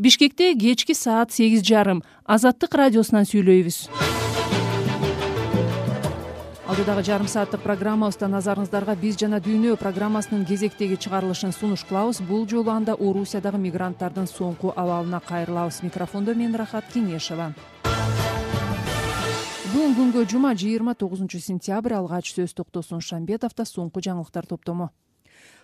бишкекте кечки саат сегиз жарым. Азаттык радиосунан сүйлөйбүз. Алдыдагы жарым сааттык программабызда назарыңыздарга биз жана дүйнө программасынын кезектеги чыгарылышын сунуш кылабыз бул жолу анда орусиядагы мигранттардын соңку абалына кайрылабыз. Микрофондо мен рахат кеңешова бүгүн күнгө жума жыйырма тогузунчу сентябрь. Алгач сөз токтосун шамбетовдо соңку жаңылыктар топтому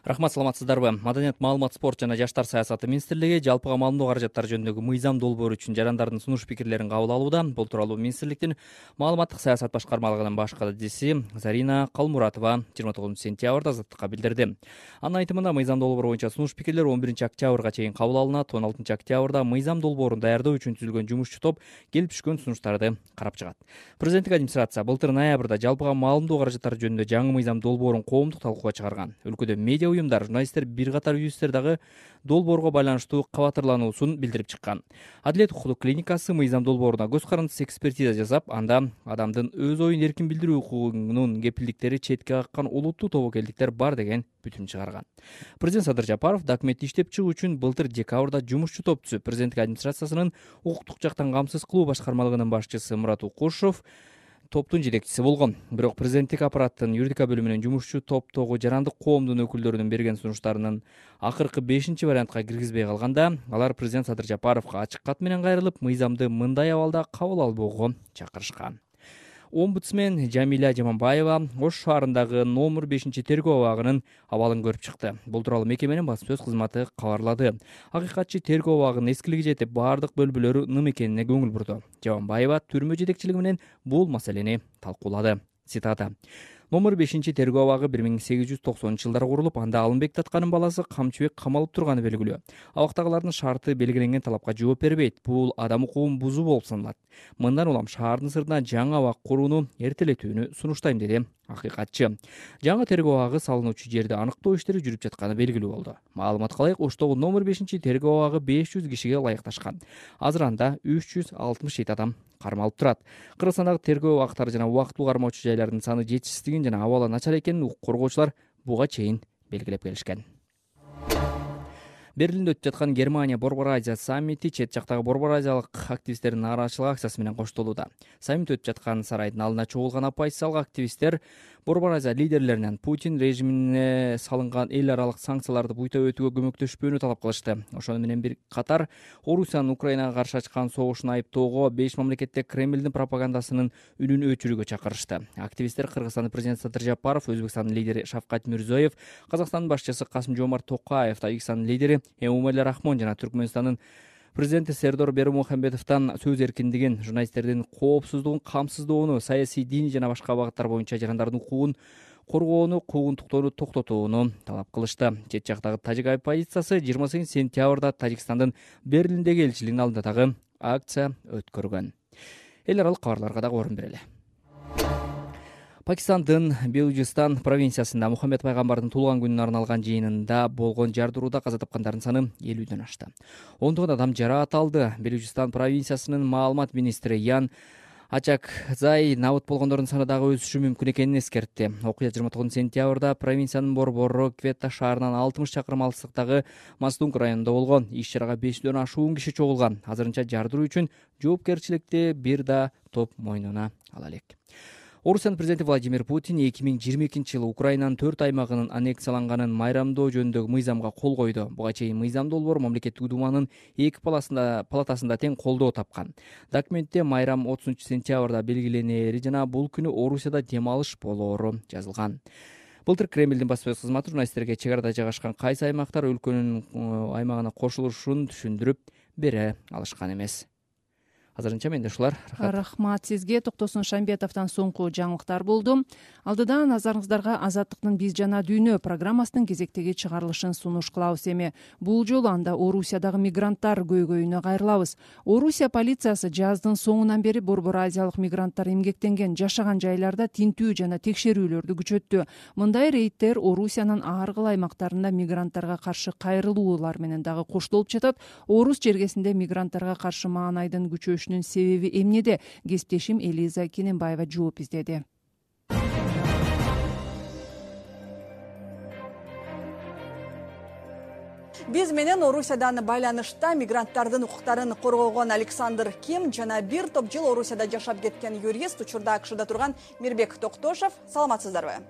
рахмат саламатсыздарбы. Маданият маалымат спорт жана жаштар саясаты министрлиги жалпыга маалымдоо каражаттары жөнүндөгү мыйзам долбоору үчүн жарандардын сунуш пикирлерин кабыл алууда. Бул тууралуу министрликтин маалыматтык саясат башкармалыгынын баш кадиси зарина калмуратова жыйырма тогузунчу сентябрда азаттыкка билдирди. Анын айтымында мыйзам долбоору боюнча сунуш пикирлер он биринчи октябрга чейин кабыл алынат. Он алтынчы октябрда мыйзам долбоорун даярдоо үчүн түзүлгөн жумушчу топ келип түшкөн сунуштарды карап чыгат. Президенттик администрация былтыр ноябрда жалпыга маалымдоо каражаттары жөнүндө жаңы мыйзам долбоорун коомдук талкууга чыгарган. Өлкөдө медиа уюмдар журналисттер бир катар юристтер дагы долбоорго байланыштуу кабатырлануусун билдирип чыккан. Адилет укуктук клиникасы мыйзам долбооруна көз карандысыз экспертиза жасап анда адамдын өз оюн эркин билдирүү укугунун кепилдиктери четке каккан олуттуу тобокелдиктер бар деген бүтүм чыгарган. Президент садыр жапаров документти иштеп чыгуу үчүн былтыр декабрда жумушчу топ түзүп президенттик администрациясынын укуктук жактан камсыз кылуу башкармалыгынын башчысы мурат укушев топтун жетекчиси болгон. Бирок президенттик аппараттын юридика бөлүмүнүн жумушчу топтогу жарандык коомдун өкүлдөрүнүн берген сунуштарынын акыркы бешинчи вариантка киргизбей калганда алар президент садыр жапаровго ачык кат менен кайрылып мыйзамды мындай абалда кабыл албоого чакырышкан омбудсмен жамиля жаманбаева ош шаарындагы номер бешинчи тергөө абагынын абалын көрүп чыкты. Бул тууралуу мекеменин басма сөз кызматы кабарлады. Акыйкатчы тергөө абагынын эскилиги жетип баардык бөлмөлөрү ным экенине көңүл бурду. Жаманбаева түрмө жетекчилиги менен бул маселени талкуулады. Цитата номер бешинчи тергөө абагы бир миң сегиз жүз токсонунчу жылдары курулуп анда алымбек татканын баласы камчыбек камалып турганы белгилүү. Абактагылардын шарты белгиленген талапка жооп бербейт. Бул адам укугун бузуу болуп саналат. Мындан улам шаардын сыртына жаңы абак курууну эртелетүүнү сунуштайм деди акыйкатчы. Жаңы тергөө абагы салынуучу жерди аныктоо иштери жүрүп жатканы белгилүү болду. Маалыматка ылайык оштогу номер бешинчи тергөө абагы беш жүз кишиге ылайыкташкан. Азыр анда үч жүз алтымыш жети адам кармалып турат. Кыргызстандагы тергөө абактары жана убактылуу кармоочу жайлардын саны жетишсиздигин жана абалы начар экенин укук коргоочулар буга чейин белгилеп келишкен. Берлинде өтүп жаткан германия борбор азия саммити чет жактагы борбор азиялык активисттердин нааразычылык акциясы менен коштолууда. Саммит өтүп жаткан сарайдын алдына чогулган оппозициялык активисттер борбор азия лидерлеринен путин режимине салынган эл аралык санкцияларды буйта өтүүгө көмөктөшпөөнү талап кылышты. Ошону менен бир катар орусиянын украинага каршы ачкан согушун айыптоого беш мамлекетте кремлдин пропагандасынын үнүн өчүрүүгө чакырышты. Активисттер кыргызстандын президенти садыр жапаров өзбекстандын лидери шавкат мирзиеев казакстандын башчысы касым жомарт токаев тажикстандын лидери эмомали рахмон жана түркмөнстандын президенти сердор бермухамбетовдон сөз эркиндигин журналисттердин коопсуздугун камсыздоону саясий диний жана башка багыттар боюнча жарандардын укугун коргоону куугунтуктоону токтотууну талап кылышты. Чет жактагы тажик оппозициясы жыйырма сегизинчи сентябрда тажикстандын берлиндеги элчилигинин алдында дагы акция өткөргөн. Эл аралык кабарларга дагы орун берели пакистандын белужистан провинциясында мухаммед пайгамбардын туулган күнүнө арналган жыйынында болгон жардырууда каза тапкандардын саны элүүдөн ашты. Ондогон адам жараат алды. Белужистан провинциясынын маалымат министри ян ачакзай набыт болгондордун саны дагы өсүшү мүмкүн экенин эскертти. Окуя жыйырма тогузунчу сентябрда провинциянын борбору кветта шаарынан алтымыш чакырым алыстыктагы мастунг районунда болгон. Иш чарага беш жүздөн ашуун киши чогулган. Азырынча жардыруу үчүн жоопкерчиликти бир да топ мойнуна ала элек орусиянын президенти владимир путин эки миң жыйырма экинчи жылы украинанын төрт аймагынын аннексияланганын майрамдоо жөнүндөгү мыйзамга кол койду. Буга чейин мыйзам долбоор мамлекеттик думанын эки палатасында тең колдоо тапкан. Документте майрам отузунчу сентябрда белгиленери жана бул күнү орусияда дем алыш болоору жазылган. Былтыр кремлдин басма сөз кызматы журналисттерге чек арада жайгашкан кайсы аймактар өлкөнүн э, аймагына кошулушун түшүндүрүп бере алышкан эмес азырынча менде ушулар рахмат сизге. Токтосун шамбетовдон соңку жаңылыктар болду. Алдыда назарыңыздарга азаттыктын биз жана дүйнө программасынын кезектеги чыгарылышын сунуш кылабыз эми. Бул жолу анда орусиядагы мигранттар көйгөйүнө кайрылабыз. Орусия полициясы жаздын соңунан бери борбор азиялык мигранттар эмгектенген жашаган жайларда тинтүү жана текшерүүлөрдү күчөттү. Мындай рейддер орусиянын ар кыл аймактарында мигранттарга каршы кайрылуулар менен дагы коштолуп жатат. Орус жергесинде мигранттарга каршы маанайдын күчөшү себеби эмнеде? Кесиптешим элиза кененбаева жооп издеди. Биз менен орусиядан байланышта мигранттардын укуктарын коргогон александр ким жана бир топ жыл орусияда жашап кеткен юрист учурда акшда турган мирбек токтошов саламатсыздарбы?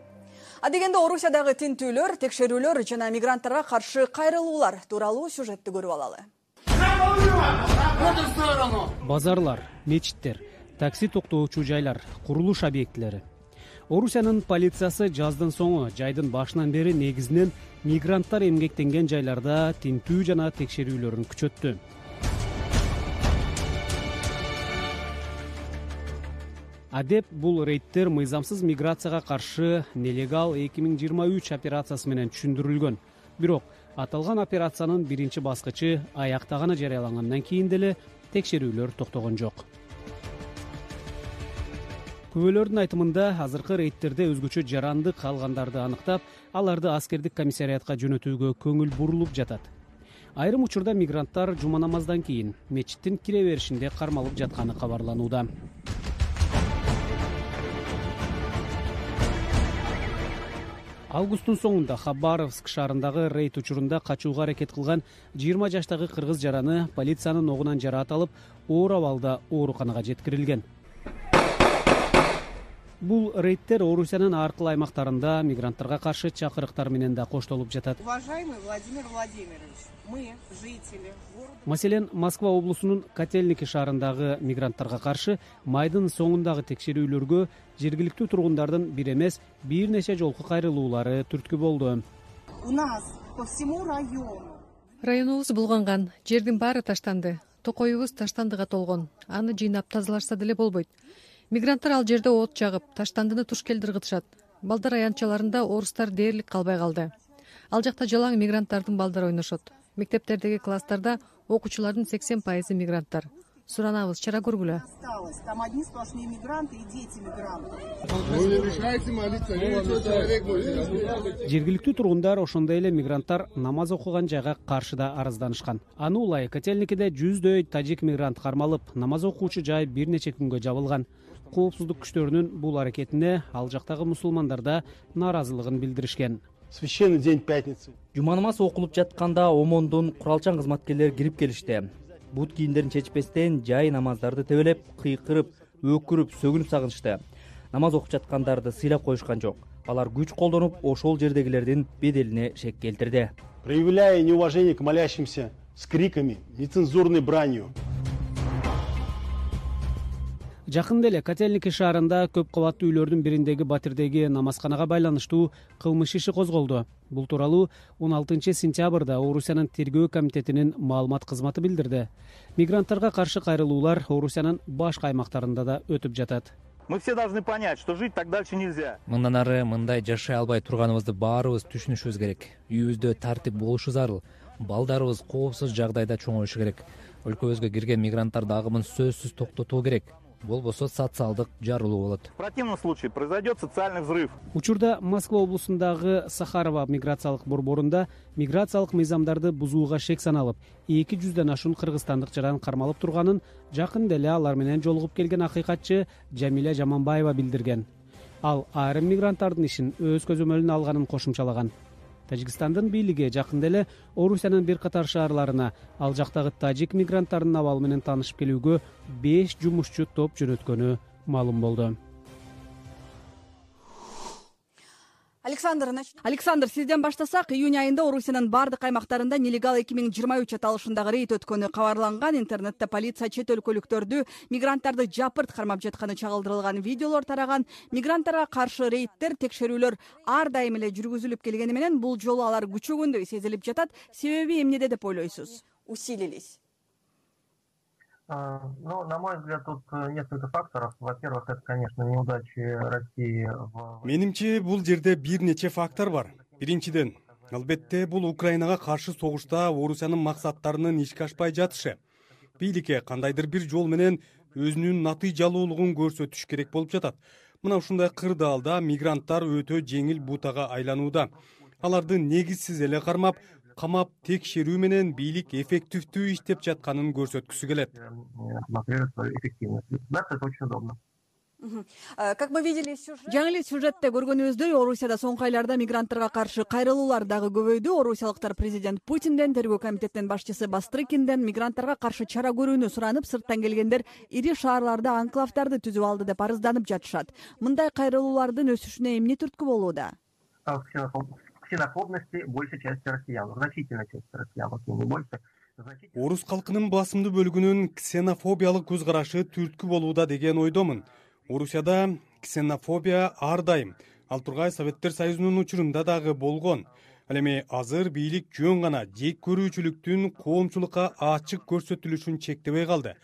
Адегенде орусиядагы тинтүүлөр текшерүүлөр жана мигранттарга каршы кайрылуулар тууралуу сюжетти көрүп алалы базарлар мечиттер такси токтоочу жайлар курулуш объектилери. Орусиянын полициясы жаздын соңу жайдын башынан бери негизинен мигранттар эмгектенген жайларда тинтүү жана текшерүүлөрүн күчөттү. Адеп бул рейдтер мыйзамсыз миграцияга каршы нелегал эки миң жыйырма үч операциясы менен түшүндүрүлгөн бирок аталган операциянын биринчи баскычы аяктаганы жарыялангандан кийин деле текшерүүлөр токтогон жок. Күбөлөрдүн айтымында азыркы рейдтерде өзгөчө жаранды калгандарды аныктап аларды аскердик комиссариатка жөнөтүүгө көңүл бурулуп жатат. Айрым учурда мигранттар жума намаздан кийин мечиттин кире беришинде кармалып жатканы кабарланууда августтун соңунда хабаровск шаарындагы рейд учурунда качууга аракет кылган жыйырма жаштагы кыргыз жараны полициянын огунан жараат алып оор абалда ооруканага жеткирилген бул рейдтер орусиянын ар кыл аймактарында мигранттарга каршы чакырыктар менен да коштолуп жатат. Уважаемый владимир владимирович мы жители города маселен москва облусунун котельники шаарындагы мигранттарга каршы майдын соңундагы текшерүүлөргө жергиликтүү тургундардын бир эмес бир нече жолку кайрылуулары түрткү болду. У нас по всему району. Районубуз булганган. Жердин баары таштанды. Токоюбуз таштандыга толгон. Аны жыйнап тазалашса деле болбойт мигранттар ал жерде от жагып таштандыны туш келди ыргытышат. Балдар аянтчаларында орустар дээрлик калбай калды. Ал жакта жалаң мигранттардын балдары ойношот. Мектептердеги класстарда окуучулардын сексен пайызы мигранттар. Суранабыз чара көргүлө. Осталось. Там одни сплошные мигранты и дети мигрантов. Вы не мешаете молиться человек жергиликтүү тургундар ошондой эле мигранттар намаз окуган жайга каршы да арызданышкан. Аны улай котельникиде жүздөй тажик мигрант кармалып намаз окуучу жай бир нече күнгө жабылган коопсуздук күчтөрүнүн бул аракетине ал жактагы мусулмандар да нааразылыгын билдиришкен. Священный день пятницы. Жума намаз окулуп жатканда омондун куралчан кызматкерлери кирип келишти. Бут кийимдерин чечпестен жай намаздарды тебелеп кыйкырып өкүрүп сөгүнүп сагынышты. Намаз окуп жаткандарды сыйлап коюшкан жок. Алар күч колдонуп ошол жердегилердин беделине шек келтирди. Проявляя неуважение к молящимся с криками нецензурной бранью жакында эле котельники шаарында көп кабаттуу үйлөрдүн бириндеги батирдеги намазканага байланыштуу кылмыш иши козголду. Бул тууралуу он алтынчы сентябрда орусиянын тергөө комитетинин маалымат кызматы билдирди. Мигранттарга каршы кайрылуулар орусиянын башка аймактарында да өтүп жатат. Мы все должны понять что жить так дальше нельзя. Мындан ары мындай жашай албай турганыбызды баарыбыз түшүнүшүбүз керек. Үйүбүздө тартип болушу зарыл балдарыбыз коопсуз жагдайда чоңоюшу керек. Өлкөбүзгө кирген мигранттардын агымын сөзсүз токтотуу керек болбосо социалдык жарылуу болот. В противном случае произойдет социальный взрыв. Учурда москва облусундагы сахарова миграциялык борборунда миграциялык мыйзамдарды бузууга шек саналып эки жүздөн ашуун кыргызстандык жаран кармалып турганын жакында эле алар менен жолугуп келген акыйкатчы жамиля жаманбаева билдирген. Ал айрым мигранттардын ишин өз көзөмөлүнө алганын кошумчалаган тажикстандын бийлиги жакында эле орусиянын бир катар шаарларына ал жактагы тажик мигранттарынын абалы менен таанышып келүүгө беш жумушчу топ жөнөткөнү маалым болду александр александр сизден баштасак июнь айында орусиянын баардык аймактарында нелегал эки миң жыйырма үч аталышындагы рейд өткөнү кабарланган. Интернетте полиция чет өлкөлүктөрдү мигранттарды жапырт кармап жатканы чагылдырылган видеолор тараган. Мигранттарга каршы рейдтер текшерүүлөр ар дайым эле жүргүзүлүп келгени менен бул жолу алар күчөгөндөй сезилип жатат. Себеби эмнеде деп ойлойсуз? Усилились ну на мой взгляд тут э, несколько факторов. Во первых это конечно неудачи россии менимче бул жерде бир нече фактор бар. Биринчиден албетте бул украинага каршы согушта орусиянын максаттарынын ишке ашпай жатышы. Бийликке кандайдыр бир жол менен өзүнүн натыйжалуулугун көрсөтүш керек болуп жатат. Мына ушундай кырдаалда мигранттар өтө жеңил бутага айланууда. Аларды негизсиз эле кармап камап текшерүү менен бийлик эффективдүү иштеп жатканын көрсөткүсү келет. Демонстрирует свою эффективность государство это очень удобно. Э, как мы видели жаңы эле сюжетте көргөнүбүздөй орусияда соңку айларда мигранттарга каршы кайрылуулар дагы көбөйдү. Орусиялыктар президент путинден тергөө комитетинин башчысы бастрыкинден мигранттарга каршы чара көрүүнү суранып сырттан келгендер ири шаарларда анклавдарды түзүп алды деп арызданып жатышат. Мындай кайрылуулардын өсүшүнө эмне түрткү болууда ксенофобности большей части россиян значительной части россиян не больше. Орус калкынын басымдуу бөлүгүнүн ксенофобиялык көз карашы түрткү болууда деген ойдомун. Орусияда ксенофобия ар дайым ал тургай советтер союзунун учурунда дагы болгон. Ал эми азыр бийлик жөн гана жек көрүүчүлүктүн коомчулукка ачык көрсөтүлүшүн чектебей калды.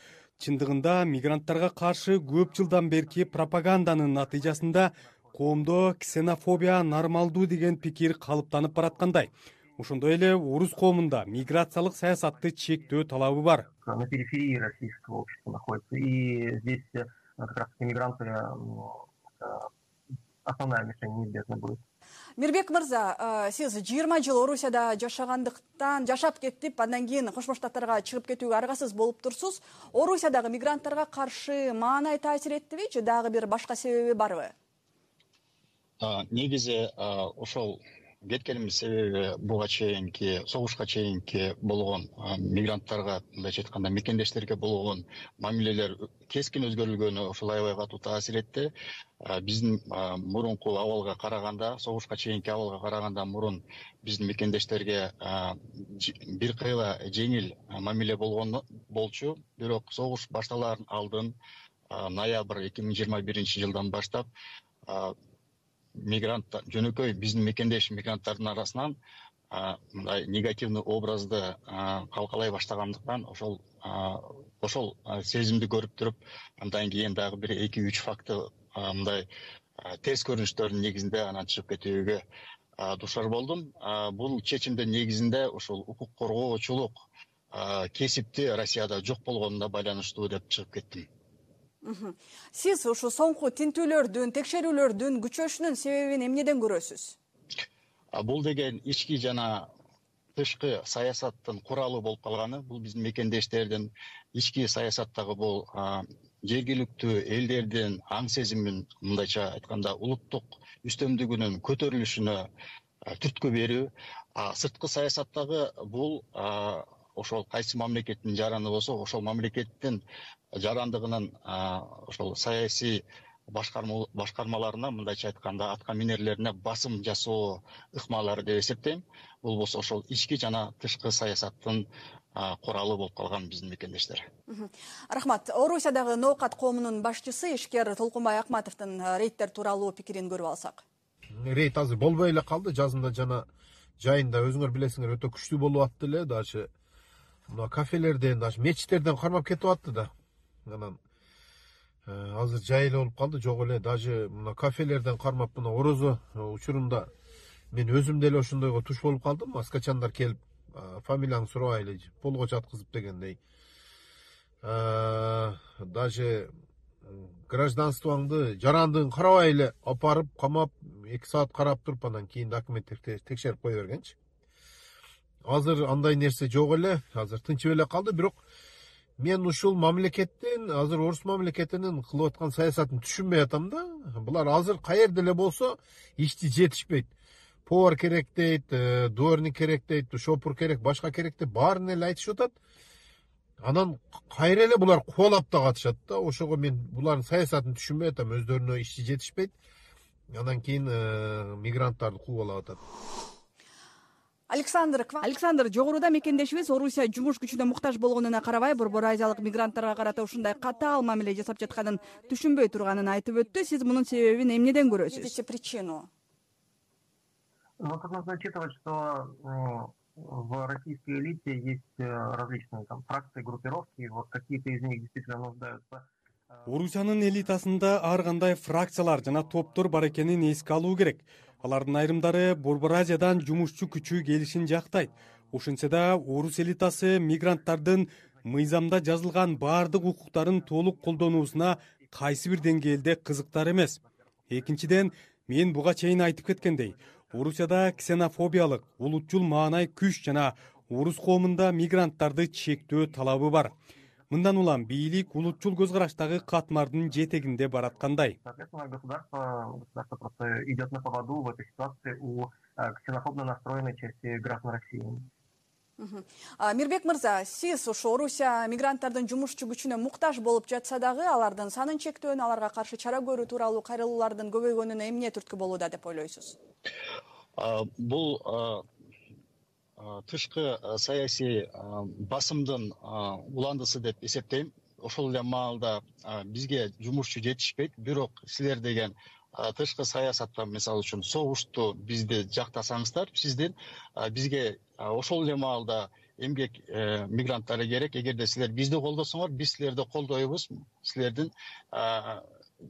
Чындыгында мигранттарга каршы көп жылдан берки пропаганданын натыйжасында коомдо ксенофобия нормалдуу деген пикир калыптанып бараткандай. Ошондой эле орус коомунда миграциялык саясатты чектөө талабы бар. На периферии российского общества находится. И здесь как раз таки мигранты основная мишень неизбежно будет. Мирбек мырза э, сиз жыйырма жыл орусияда жашагандыктан жашап кетип андан кийин кошмо штаттарга чыгып кетүүгө аргасыз болуп турсуз. Орусиядагы мигранттарга каршы маанай таасир эттиби же дагы бир башка себеби барбы негизи ошол кеткенибиздин себеби буга чейинки согушка чейинки болгон мигранттарга мындайча айтканда мекендештерге болгон мамилелер кескин өзгөрүлгөнү ошол аябай катуу таасир этти. Биздин мурунку абалга караганда согушка чейинки абалга караганда мурун биздин мекендештерге бир кыйла жеңил мамиле болгон болчу. Бирок согуш башталаардын алдын ноябрь эки миң жыйырма биринчи жылдан баштап мигрант жөнөкөй биздин мекендеш мигранттардын арасынан мындай негативный образды калкалай баштагандыктан ошол ошол сезимди көрүп туруп андан кийин дагы бир эки үч факты мындай терс көрүнүштөрдүн негизинде анан чыгып кетүүгө дуушар болдум. Бул чечимдин негизинде ушул укук коргоочулук кесипти россияда жок болгонуна байланыштуу деп чыгып кеттим сиз ушу соңку тинтүүлөрдүн текшерүүлөрдүн күчөшүнүн себебин эмнеден көрөсүз? Бул деген ички жана тышкы саясаттын куралы болуп калганы бул биздин мекендештердин ички саясаттагы бул жергиликтүү элдердин аң сезимин мындайча айтканда улуттук үстөмдүгүнүн көтөрүлүшүнө түрткү берүү. Сырткы саясаттагы бул ошол кайсы мамлекеттин жараны болсо ошол мамлекеттин жарандыгынын ошол саясий башкармаларына мындайча айтканда атка минерлерине басым жасоо ыкмалары деп эсептейм. Бул болсо ошол ички жана тышкы саясаттын куралы болуп калган биздин мекендештер. Рахмат. Орусиядагы ноокат коомунун башчысы ишкер толкунбай акматовдун рейдтер тууралуу пикирин көрүп алсак. Рейд азыр болбой эле калды. Жазында жана жайында өзүңөр билесиңер өтө күчтүү болуп атты эле. Даже мына кафелерден даже мечиттерден кармап кетип атты да анан э, азыр жай эле болуп калды. Жок эле даже мына кафелерден кармап мына орозо учурунда мен өзүм деле ошондойго туш болуп калдым. Маскачандар келип фамилияңды сурабайлы полго жаткызып дегендей. Даже гражданствоңду жарандыгын карабай эле алып барып камап эки саат карап туруп анан кийин документтер текшерип кое бергенчи. Азыр андай нерсе жок эле азыр тынчып эле калды бирок мен ушул мамлекеттин азыр орус мамлекетинин кылып аткан саясатын түшүнбөй атам да. Булар азыр каерде эле болсо ишти жетишпейт. Повар керек дейт э, дворник керек дейт шопур керек башка керек деп баарын эле айтышып атат. Анан кайра эле булар кубалап да катышат да. Ошого мен булардын саясатын түшүнбөй атам өздөрүнө иши жетишпейт. Анан кийин э, мигранттарды кубалап атат александр александр жогоруда мекендешибиз. Орусия жумуш күчүнө муктаж болгонуна карабай борбор азиялык мигранттарга карата ушундай катаал мамиле жасап жатканын түшүнбөй турганын айтып өттү. Сиз мунун себебин эмнеден көрөсүз? Видите причину? Ну тут нужно учитывать что в российской элите есть э, различные там фракции группировки вот какие то из них действительно нуждаются орусиянын элитасында ар кандай фракциялар жана топтор бар экенин эске алуу керек алардын айрымдары борбор азиядан жумушчу күчү келишин жактайт. Ошентсе да орус элитасы мигранттардын мыйзамда жазылган баардык укуктарын толук колдонуусуна кайсы бир деңгээлде кызыктар эмес. Экинчиден мен буга чейин айтып кеткендей орусияда ксенофобиялык улутчул маанай күч жана орус коомунда мигранттарды чектөө талабы бар мындан улам бийлик улутчул көз караштагы катмардын жетегинде бараткандай. Соответственно государство государство просто идет на поводу в этой ситуации у ксенофобно настроенной части граждан россии мирбек мырза сиз ошо орусия мигранттардын жумушчу күчүнө муктаж болуп жатса дагы алардын санын чектөөнү аларга каршы чара көрүү тууралуу кайрылуулардын көбөйгөнүнө эмне түрткү болууда деп ойлойсуз? Бул тышкы саясий басымдын уландысы деп эсептейм. Ошол эле маалда бизге жумушчу жетишпейт. Бирок силер деген тышкы саясатта мисалы үчүн согушту бизди жактасаңыздар сиздин бизге ошол эле маалда эмгек э, мигранттары керек. Эгерде силер бизди колдосоңор биз силерди колдойбуз. Силердин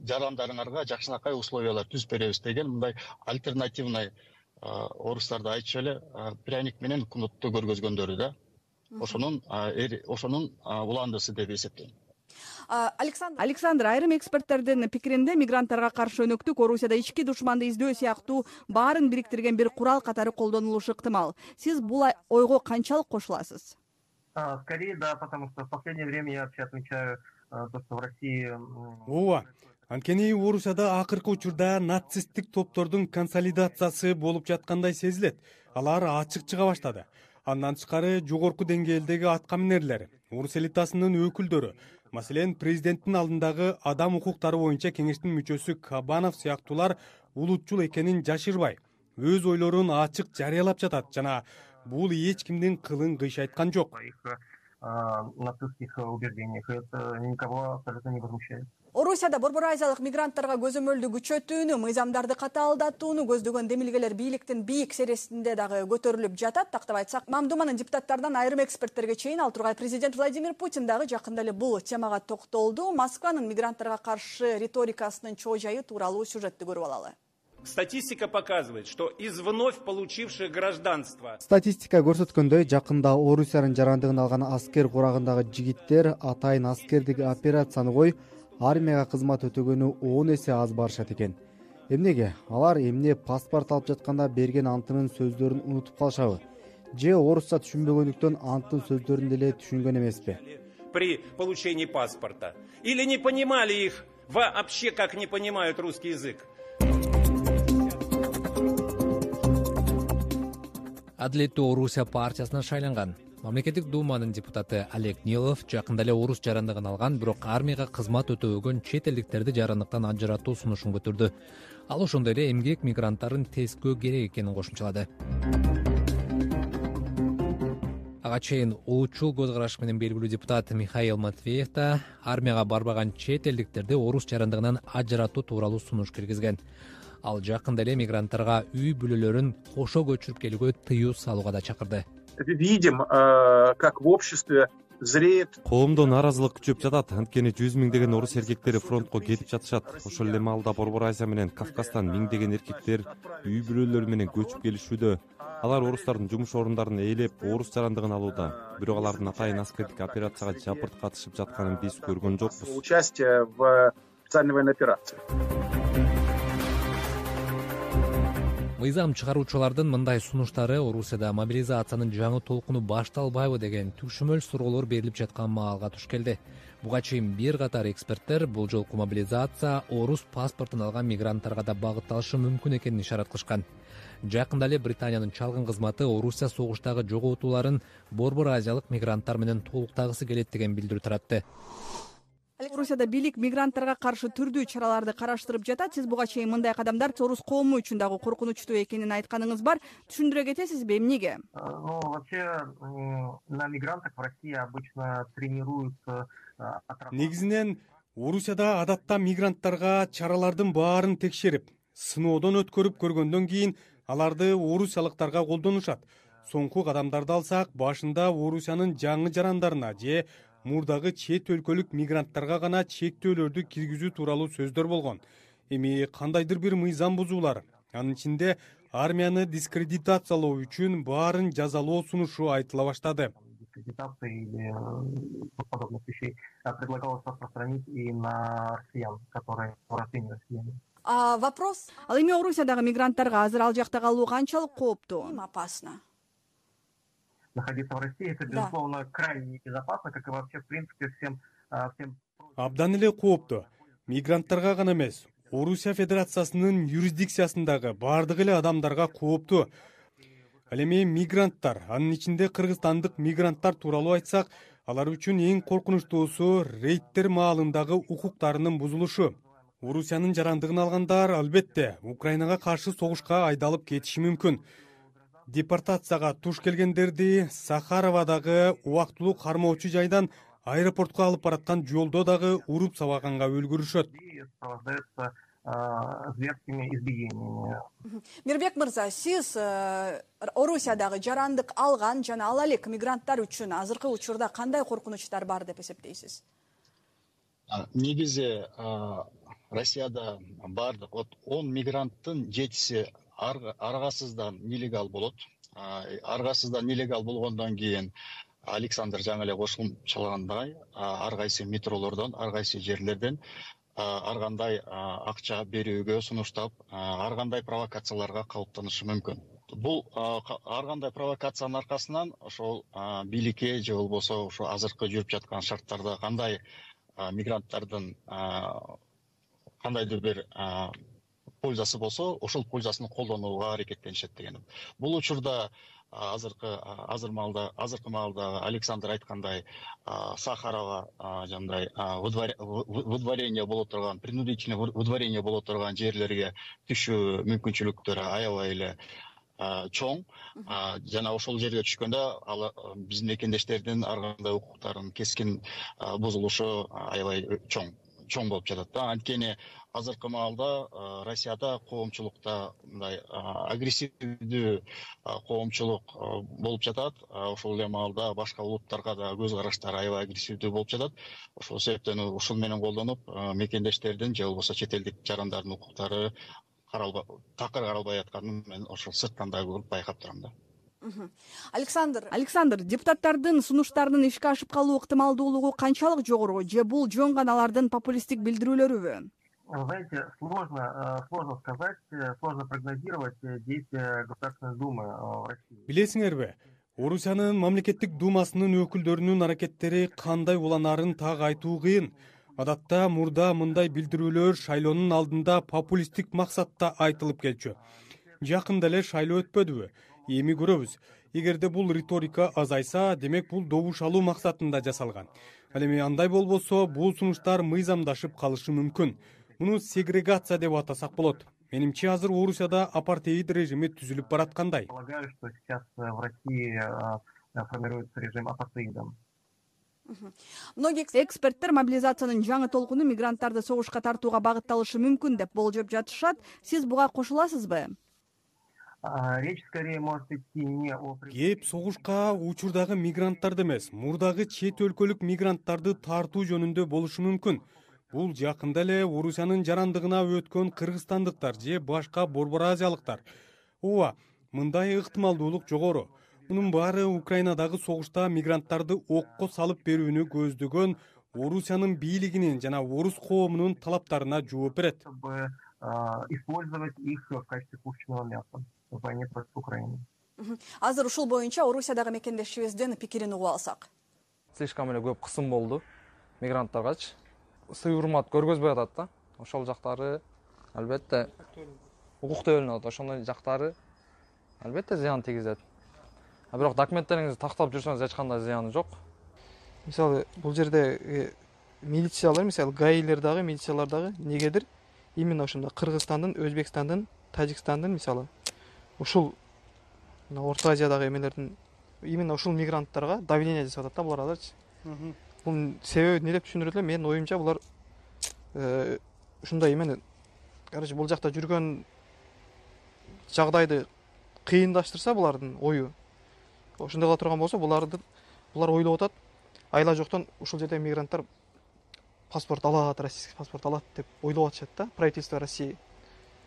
жарандарыңарга жакшынакай условиялар түзүп беребиз деген мындай альтернативный орустарда айтчу эле пряник менен кнутту көргөзгөндөрү да. Ошонун ошонун уландысы деп эсептейм. Александр айрым эксперттердин пикиринде мигранттарга каршы өнөктүк орусияда ички душманды издөө сыяктуу баарын бириктирген бир курал катары колдонулушу ыктымал. Сиз бул ойго канчалык кошуласыз? Скорее да потому что в последнее время я вообще отмечаю то что в россии ооба анткени орусияда акыркы учурда нацисттик топтордун консолидациясы болуп жаткандай сезилет. Алар ачык чыга баштады. Андан тышкары жогорку деңгээлдеги атка минерлер орус элитасынын өкүлдөрү маселен президенттин алдындагы адам укуктары боюнча кеңештин мүчөсү кабанов сыяктуулар улутчул экенин жашырбай өз ойлорун ачык жарыялап жатат жана бул эч кимдин кылын кыйшайткан жок. Нацистских убеждениях это никого абсолютно не возмущает орусияда борбор азиялык мигранттарга көзөмөлдү күчөтүүнү мыйзамдарды катаалдатууну көздөгөн демилгелер бийликтин бийик сересинде дагы көтөрүлүп жатат тактап айтсак мамдуманын депутаттарынан айрым эксперттерге чейин ал тургай президент владимир путин дагы жакында эле бул темага токтолду. Москванын мигранттарга каршы риторикасынын чоо жайы тууралуу сюжетти көрүп алалы. Статистика показывает что из вновь получивших гражданство статистика көрсөткөндөй жакында орусиянын жарандыгын алган аскер курагындагы жигиттер атайын аскердик операцияны коюп армияга кызмат өтөгөнү он эсе аз барышат экен. Эмнеге? Алар эмне паспорт алып жатканда берген антынын сөздөрүн унутуп калышабы? Же орусча түшүнбөгөндүктөн анттын сөздөрүн деле түшүнгөн эмеспи? При получении паспорта. Или не понимали их вообще как не понимают русский язык? Адилеттүү орусия партиясынан шайланган мамлекеттик думанын депутаты олег нилов жакында эле орус жарандыгын алган бирок армияга кызмат өтөбөгөн чет элдиктерди жарандыктан ажыратуу сунушун көтөрдү. Ал ошондой эле эмгек мигранттарын тескөө керек экенин кошумчалады. Ага чейин улутчул көз караш менен белгилүү депутат михаил матвеев да армияга барбаган чет элдиктерди орус жарандыгынан ажыратуу тууралуу сунуш киргизген. Ал жакында эле мигранттарга үй бүлөлөрүн кошо көчүрүп келүүгө тыюу салууга да чакырды видим э, как в обществе зреет коомдо нааразылык күчөп жатат. Анткени жүз миңдеген орус эркектери фронтко кетип жатышат. Ошол эле маалда борбор азия менен кавказдан миңдеген эркектер үй бүлөлөрү менен көчүп келишүүдө. Алар орустардын жумуш орундарын ээлеп орус жарандыгын алууда. Бирок алардын атайын аскердик операцияга жапырт катышып жатканын биз көргөн жокпуз. Участие в специальной военной операции мыйзам чыгаруучулардын мындай сунуштары орусияда мобилизациянын жаңы толкуну башталбайбы деген түшүмөл суроолор берилип жаткан маалга туш келди. Буга чейин бир катар эксперттер бул жолку мобилизация орус паспортун алган мигранттарга да багытталышы мүмкүн экенин ишарат кылышкан. Жакында эле британиянын чалгын кызматы орусия согуштагы жоготууларын борбор азиялык мигранттар менен толуктагысы келет деген билдирүү таратты орусияда бийлик мигранттарга каршы түрдүү чараларды караштырып жатат. Сиз буга чейин мындай кадамдар орус коому үчүн дагы коркунучтуу экенин айтканыңыз бар. Түшүндүрө кетесизби эмнеге ну вообще на мигрантах в россии обычно тренируют негизинен орусияда адатта мигранттарга чаралардын баарын текшерип сыноодон өткөрүп көргөндөн кийин аларды орусиялыктарга колдонушат. Соңку кадамдарды алсак башында орусиянын жаңы жарандарына же мурдагы чет өлкөлүк мигранттарга гана чектөөлөрдү киргизүү тууралуу сөздөр болгон. Эми кандайдыр бир мыйзам бузуулар? Анын ичинде армияны дискредитациялоо үчүн баарын жазалоо сунушу айтыла баштады. Или подобных вещей предлагалось распространить и на россиян которые россияне вопрос? Ал эми орусиядагы мигранттарга азыр ал жакта калуу канчалык кооптуу? Опасно находиться в россии это безусловно крайне небезопасно как и вообще в принципе всем всем абдан эле кооптуу мигранттарга гана эмес. Орусия федерациясынын юрисдикциясындагы баардык эле адамдарга кооптуу ал эми мигранттар анын ичинде кыргызстандык мигранттар тууралуу айтсак алар үчүн эң коркунучтуусу рейдтер маалындагы укуктарынын бузулушу. Орусиянын жарандыгын алгандар албетте украинага каршы согушка айдалып кетиши мүмкүн депортацияга туш келгендерди сахаровадагы убактылуу кармоочу жайдан аэропортко алып бараткан жолдо дагы уруп сабаганга үлгүрүшөт. Зверскими избиениями мирбек мырза сиз э, орусиядагы жарандык алган жана ала элек мигранттар үчүн азыркы учурда кандай коркунучтар бар деп эсептейсиз? Негизи россияда баардык вот он мигранттын жетиси аргасыздан нелегал болот. Ар кайсысынан нелегал болгондон кийин александр жаңы эле кошумчалагандай ар кайсы метролордон ар кайсы жерлерден ар кандай акча берүүгө сунуштап ар кандай провокацияларга калыптанышы мүмкүн. Бул ар кандай провокациянын аркасынан ошол бийликке же болбосо ушу азыркы жүрүп жаткан шарттарда кандай мигранттардын кандайдыр бир пользасы болсо ошол пользасын колдонууга аракеттенишет деген бул учурда азыркы азыр маалда азыркы маалда александр айткандай сахарова жанагындай выдворение боло турган принудительный выдворение боло турган жерлерге түшүү мүмкүнчүлүктөрү аябай эле чоң. Жана ошол жерге түшкөндө ал биздин мекендештердин ар кандай укуктарынын кескин бузулушу аябай чоң чоң болуп жатат да. Анткени азыркы маалда россияда коомчулукта мындай агрессивдүү коомчулук болуп жатат. Ошол эле маалда башка улуттарга да көз караштары аябай агрессивдүү болуп жатат. Ошол себептен ушун менен колдонуп мекендештердин же болбосо чет элдик жарандардын укуктары такыр каралбай атканын мен ошол сырттан дагы көрүп байкап турам да. Александр. Александр депутаттардын сунуштарынын ишке ашып калуу ыктымалдуулугу канчалык жогору же бул жөн гана алардын популисттик билдирүүлөрүбү знаете сложно э, сложно сказать э, сложно прогнозировать э, действия государственной думы в россии. Билесиңерби орусиянын мамлекеттик думасынын өкүлдөрүнүн аракеттери кандай уланаарын так айтуу кыйын? Адатта мурда мындай билдирүүлөр шайлоонун алдында популисттик максатта айтылып келчү. Жакында эле шайлоо өтпөдүбү эми көрөбүз. Эгерде бул риторика азайса демек бул добуш алуу максатында жасалган. Ал эми андай болбосо бул сунуштар мыйзамдашып калышы мүмкүн муну сегрегация деп атасак болот. Менимче азыр орусияда апартеид режими түзүлүп бараткандай. Полагаю что сейчас э, в россии э, формируется режим апартеида многие эксперттер мобилизациянын жаңы толкуну мигранттарды согушка тартууга багытталышы мүмкүн деп болжоп жатышат. Сиз буга кошуласызбы? Речь скорее может идти не о кеп согушка учурдагы мигранттарды эмес мурдагы чет өлкөлүк мигранттарды тартуу жөнүндө болушу мүмкүн бул жакында эле орусиянын жарандыгына өткөн кыргызстандыктар же башка борбор азиялыктар. Ооба мындай ыктымалдуулук жогору. Мунун баары украинадагы согушта мигранттарды окко салып берүүнү көздөгөн орусиянын бийлигинин жана орус коомунун талаптарына жооп берет. Чтобы использовать их в качестве пушечного мяса в войне против украины. Азыр ушул боюнча орусиядагы мекендешибиздин пикирин угуп алсак. Слишком эле көп кысым болду. Мигранттаргачы сый урмат көргөзбөй атат да. Ошол жактары албетте укуктуу бөлүнүп атат. Ошондой жактары албетте зыян тийгизет. А бирок документтериңизди тактап жүрсөңүз эч кандай зыяны жок. Мисалы бул жерде э, милициялар мисалы гаилер дагы милициялар дагы эмнегедир именно ошондо кыргызстандын өзбекстандын тажикстандын мисалы ушул мына орто азиядагы эмелердин именно ушул мигранттарга давление жасап атат да буларачы бунун себеби эмне түшүндүрөт элем менин оюмча булар э, ушундай эмени короче бул жакта жүргөн жагдайды кыйындаштырса булардын ою ошондой кыла турган болсо буларды булар ойлоп атат айла жоктон ушул жердеги мигранттар паспорт алат российский паспорт алат деп ойлоп атышат да правительство россии.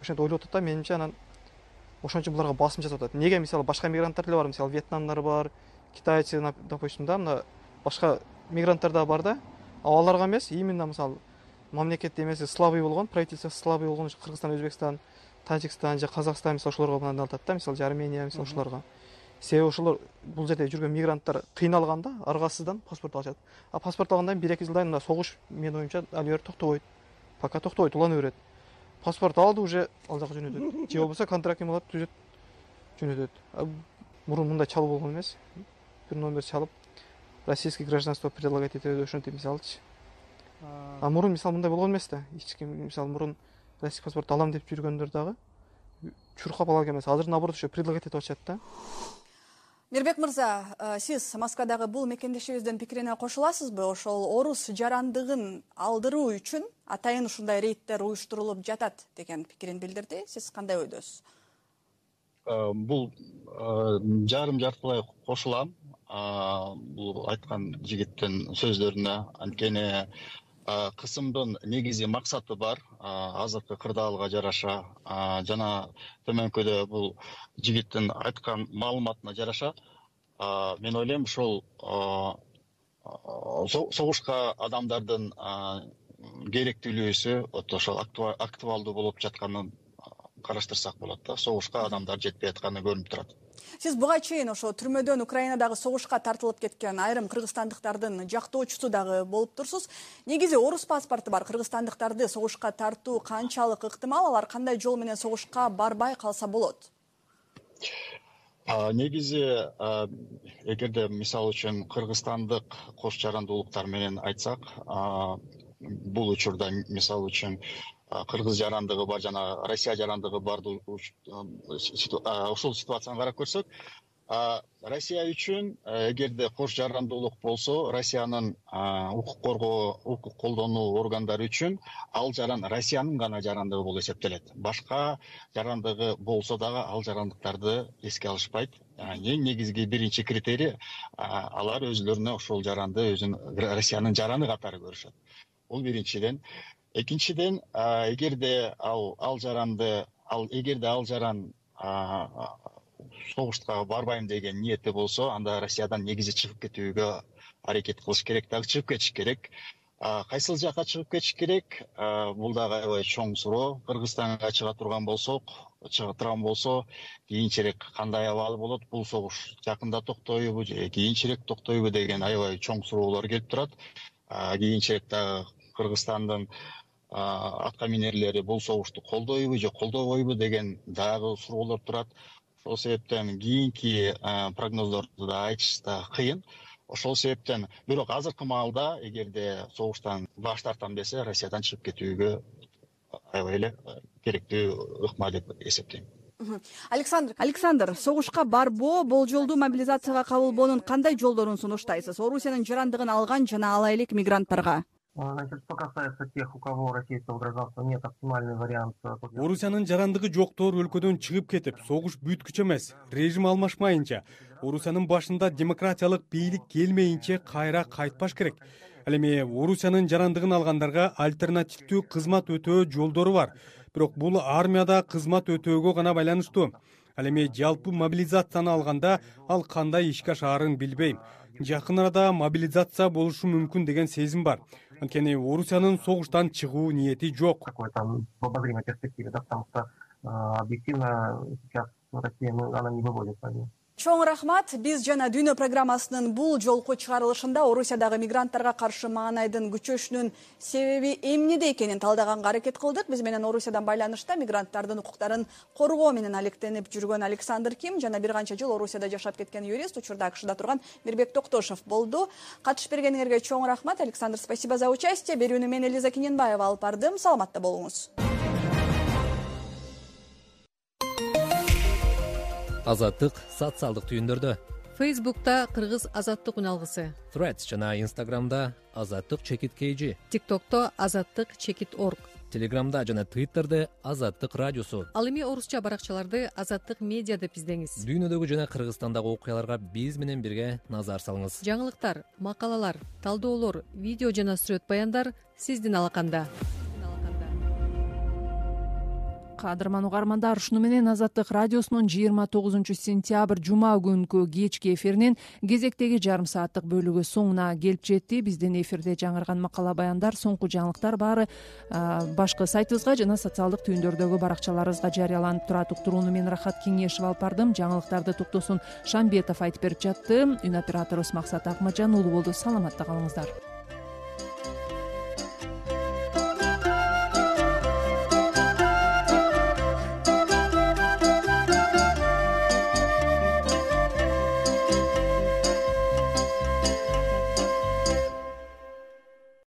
Ошентип ойлоп атат да менимче анан ошон үчүн буларга басым жасап атат. Эмнеге мисалы башка мигранттар деле бар мисалы вьетнамдар бар китайцы допустим да мына башка мигранттар дагы бар да. Аларга эмес именно мисалы мамлекет эмеси слабый болгон правительствосу слабый болгон кыргызстан өзбекстан тажикстан же казакстан мисалы ошолорго атат да мисалы же армения мисалы ошолорго. Себеби ошолор бул жерде жүргөн мигранттар кыйналган да аргасыздан паспорт алышат. А паспорт алгандан кийин бир эки жылдан кийин мына согуш менин оюмча ал бери токтобойт. Пока токтобойт улана берет. Паспорт алды уже ал жака жөнөтөт. Же болбосо контракт эме кылат түзөт жөнөтөт. Мурун мындай чалуу болгон эмес. Бир номер чалып российский гражданство предлагать этебиз деп ошентип мисалычы а. Мурун мисалы мындай болгон эмес да. Эч ким мисалы мурун российский паспорт алам деп жүргөндөр дагы чуркап ала алган эмес. Азыр наоборот еще предлагать этип атышат да. Мирбек мырза э, сиз москвадагы бул мекендешибиздин пикирине кошуласызбы? Ошол орус жарандыгын алдыруу үчүн атайын ушундай рейддер уюштурулуп жатат деген пикирин билдирди. Сиз кандай ойдосуз бул э, жарым жартылай кошулам. Бул айткан жигиттин сөздөрүнө анткени кысымдын негизги максаты бар. Азыркы кырдаалга жараша. Жана төмөнкүдө бул жигиттин айткан маалыматына жараша. Мен ойлойм ушул согушка адамдардын керектүүлүүсү вот ошол актуалдуу болуп жатканын караштырсак болот да согушка адамдар жетпей атканы көрүнүп турат. Сиз буга чейин ошо түрмөдөн украинадагы согушка тартылып кеткен айрым кыргызстандыктардын жактоочусу дагы болуп турсуз. Негизи орус паспорту бар кыргызстандыктарды согушка тартуу канчалык ыктымал алар кандай жол менен согушка барбай калса болот? Негизи эгерде мисалы үчүн кыргызстандык кош жарандуулуктар менен айтсак бул учурда мисалы үчүн кыргыз жарандыгы бар жана россия жарандыгы бар ушул ситуацияны карап көрсөк. Россия үчүн эгерде кош жарандуулук болсо россиянын укук коргоо укук колдонуу органдары үчүн ал жаран россиянын гана жарандыгы болуп эсептелет. Башка жарандыгы болсо дагы ал жарандыктарды эске алышпайт. Эң негизги биринчи критерий алар өзүлөрүнө ошол жаранды өзүнүн россиянын жараны катары көрүшөт. Бул биринчиден экинчиден эгерде ал ал жаранды ал эгерде ал жаран согушка барбайм деген ниети болсо анда россиядан негизи чыгып кетүүгө аракет кылыш керек дагы чыгып кетиш керек. Кайсыл жака чыгып кетиш керек? Бул дагы аябай чоң суроо. Кыргызстанга чыга турган болсок чыга турган болсо кийинчерээк кандай абалы болот? Бул согуш жакында токтойбу же кийинчерээк токтойбу деген аябай чоң суроолор келип турат. Кийинчерээк дагы кыргызстандын атка минерлери бул согушту колдойбу же колдобойбу деген дагы суроолор турат. Ошол себептен кийинки прогноздорду да айтыш да кыйын. Ошол себептен бирок азыркы маалда эгерде согуштан баш тартам десе россиядан чыгып кетүүгө аябай эле керектүү ыкма деп эсептейм. Александр александр согушка барбоо болжолдуу мобилизацияга кабылбоонун кандай жолдорун сунуштайсыз? Орусиянын жарандыгын алган жана ала элек мигранттарга значит что касается тех у кого российского гражданства нет оптимальный вариант орусиянын жарандыгы жоктор өлкөдөн чыгып кетип согуш бүткүчө эмес режим алмашмайынча. Орусиянын башында демократиялык бийлик келмейинче кайра кайтпаш керек. Ал эми орусиянын жарандыгын алгандарга альтернативдүү кызмат өтөө жолдору бар. Бирок бул армияда кызмат өтөөгө гана байланыштуу. Ал эми жалпы мобилизацияны алганда ал кандай ишке ашаарын билбейм. Жакын арада мобилизация болушу мүмкүн деген сезим бар анткени орусиянын согуштан чыгуу ниети жок. Какой то в обозримой перспективе да потому что объективно сейчас россия она не выводит чоң рахмат. Биз жана дүйнө программасынын бул жолку чыгарылышында орусиядагы мигранттарга каршы маанайдын күчөшүнүн себеби эмнеде экенин талдаганга аракет кылдык. Биз менен орусиядан байланышта мигранттардын укуктарын коргоо менен алектенип жүргөн александр ким жана бир канча жыл орусияда жашап кеткен юрист учурда акшда турган мирбек токтошов болду. Катышып бергениңерге чоң рахмат. Александр спасибо за участие. Берүүнү мен элиза кененбаева алып бардым. Саламатта болуңуз азаттык социалдык түйүндөрдө. Фейсбукта кыргыз азаттык үналгысы threads жана инстаграмда азаттык чекит kg тиктокто азаттык чекит орг. Телеграмда жана твиттерде азаттык радиосу. Ал эми орусча баракчаларды азаттык медиа деп издеңиз дүйнөдөгү жана кыргызстандагы окуяларга биз менен бирге назар салыңыз. Жаңылыктар макалалар талдоолор видео жана сүрөт баяндар сиздин алаканда кадырман угармандар ушуну менен азаттык радиосунун жыйырма тогузунчу сентябрь жума күнкү кечки эфиринин кезектеги жарым сааттык бөлүгү соңуна келип жетти. Биздин эфирде жаңырган макала баяндар соңку жаңылыктар баары башкы сайтыбызга жана социалдык түйүндөрдөгү баракчаларыбызга жарыяланып турат уктурууну мен рахат кеңешов алып бардым. Жаңылыктарды токтосун шамбетов айтып берип жатты. Үн операторубуз максат акмажан улуу болду саламатта калыңыздар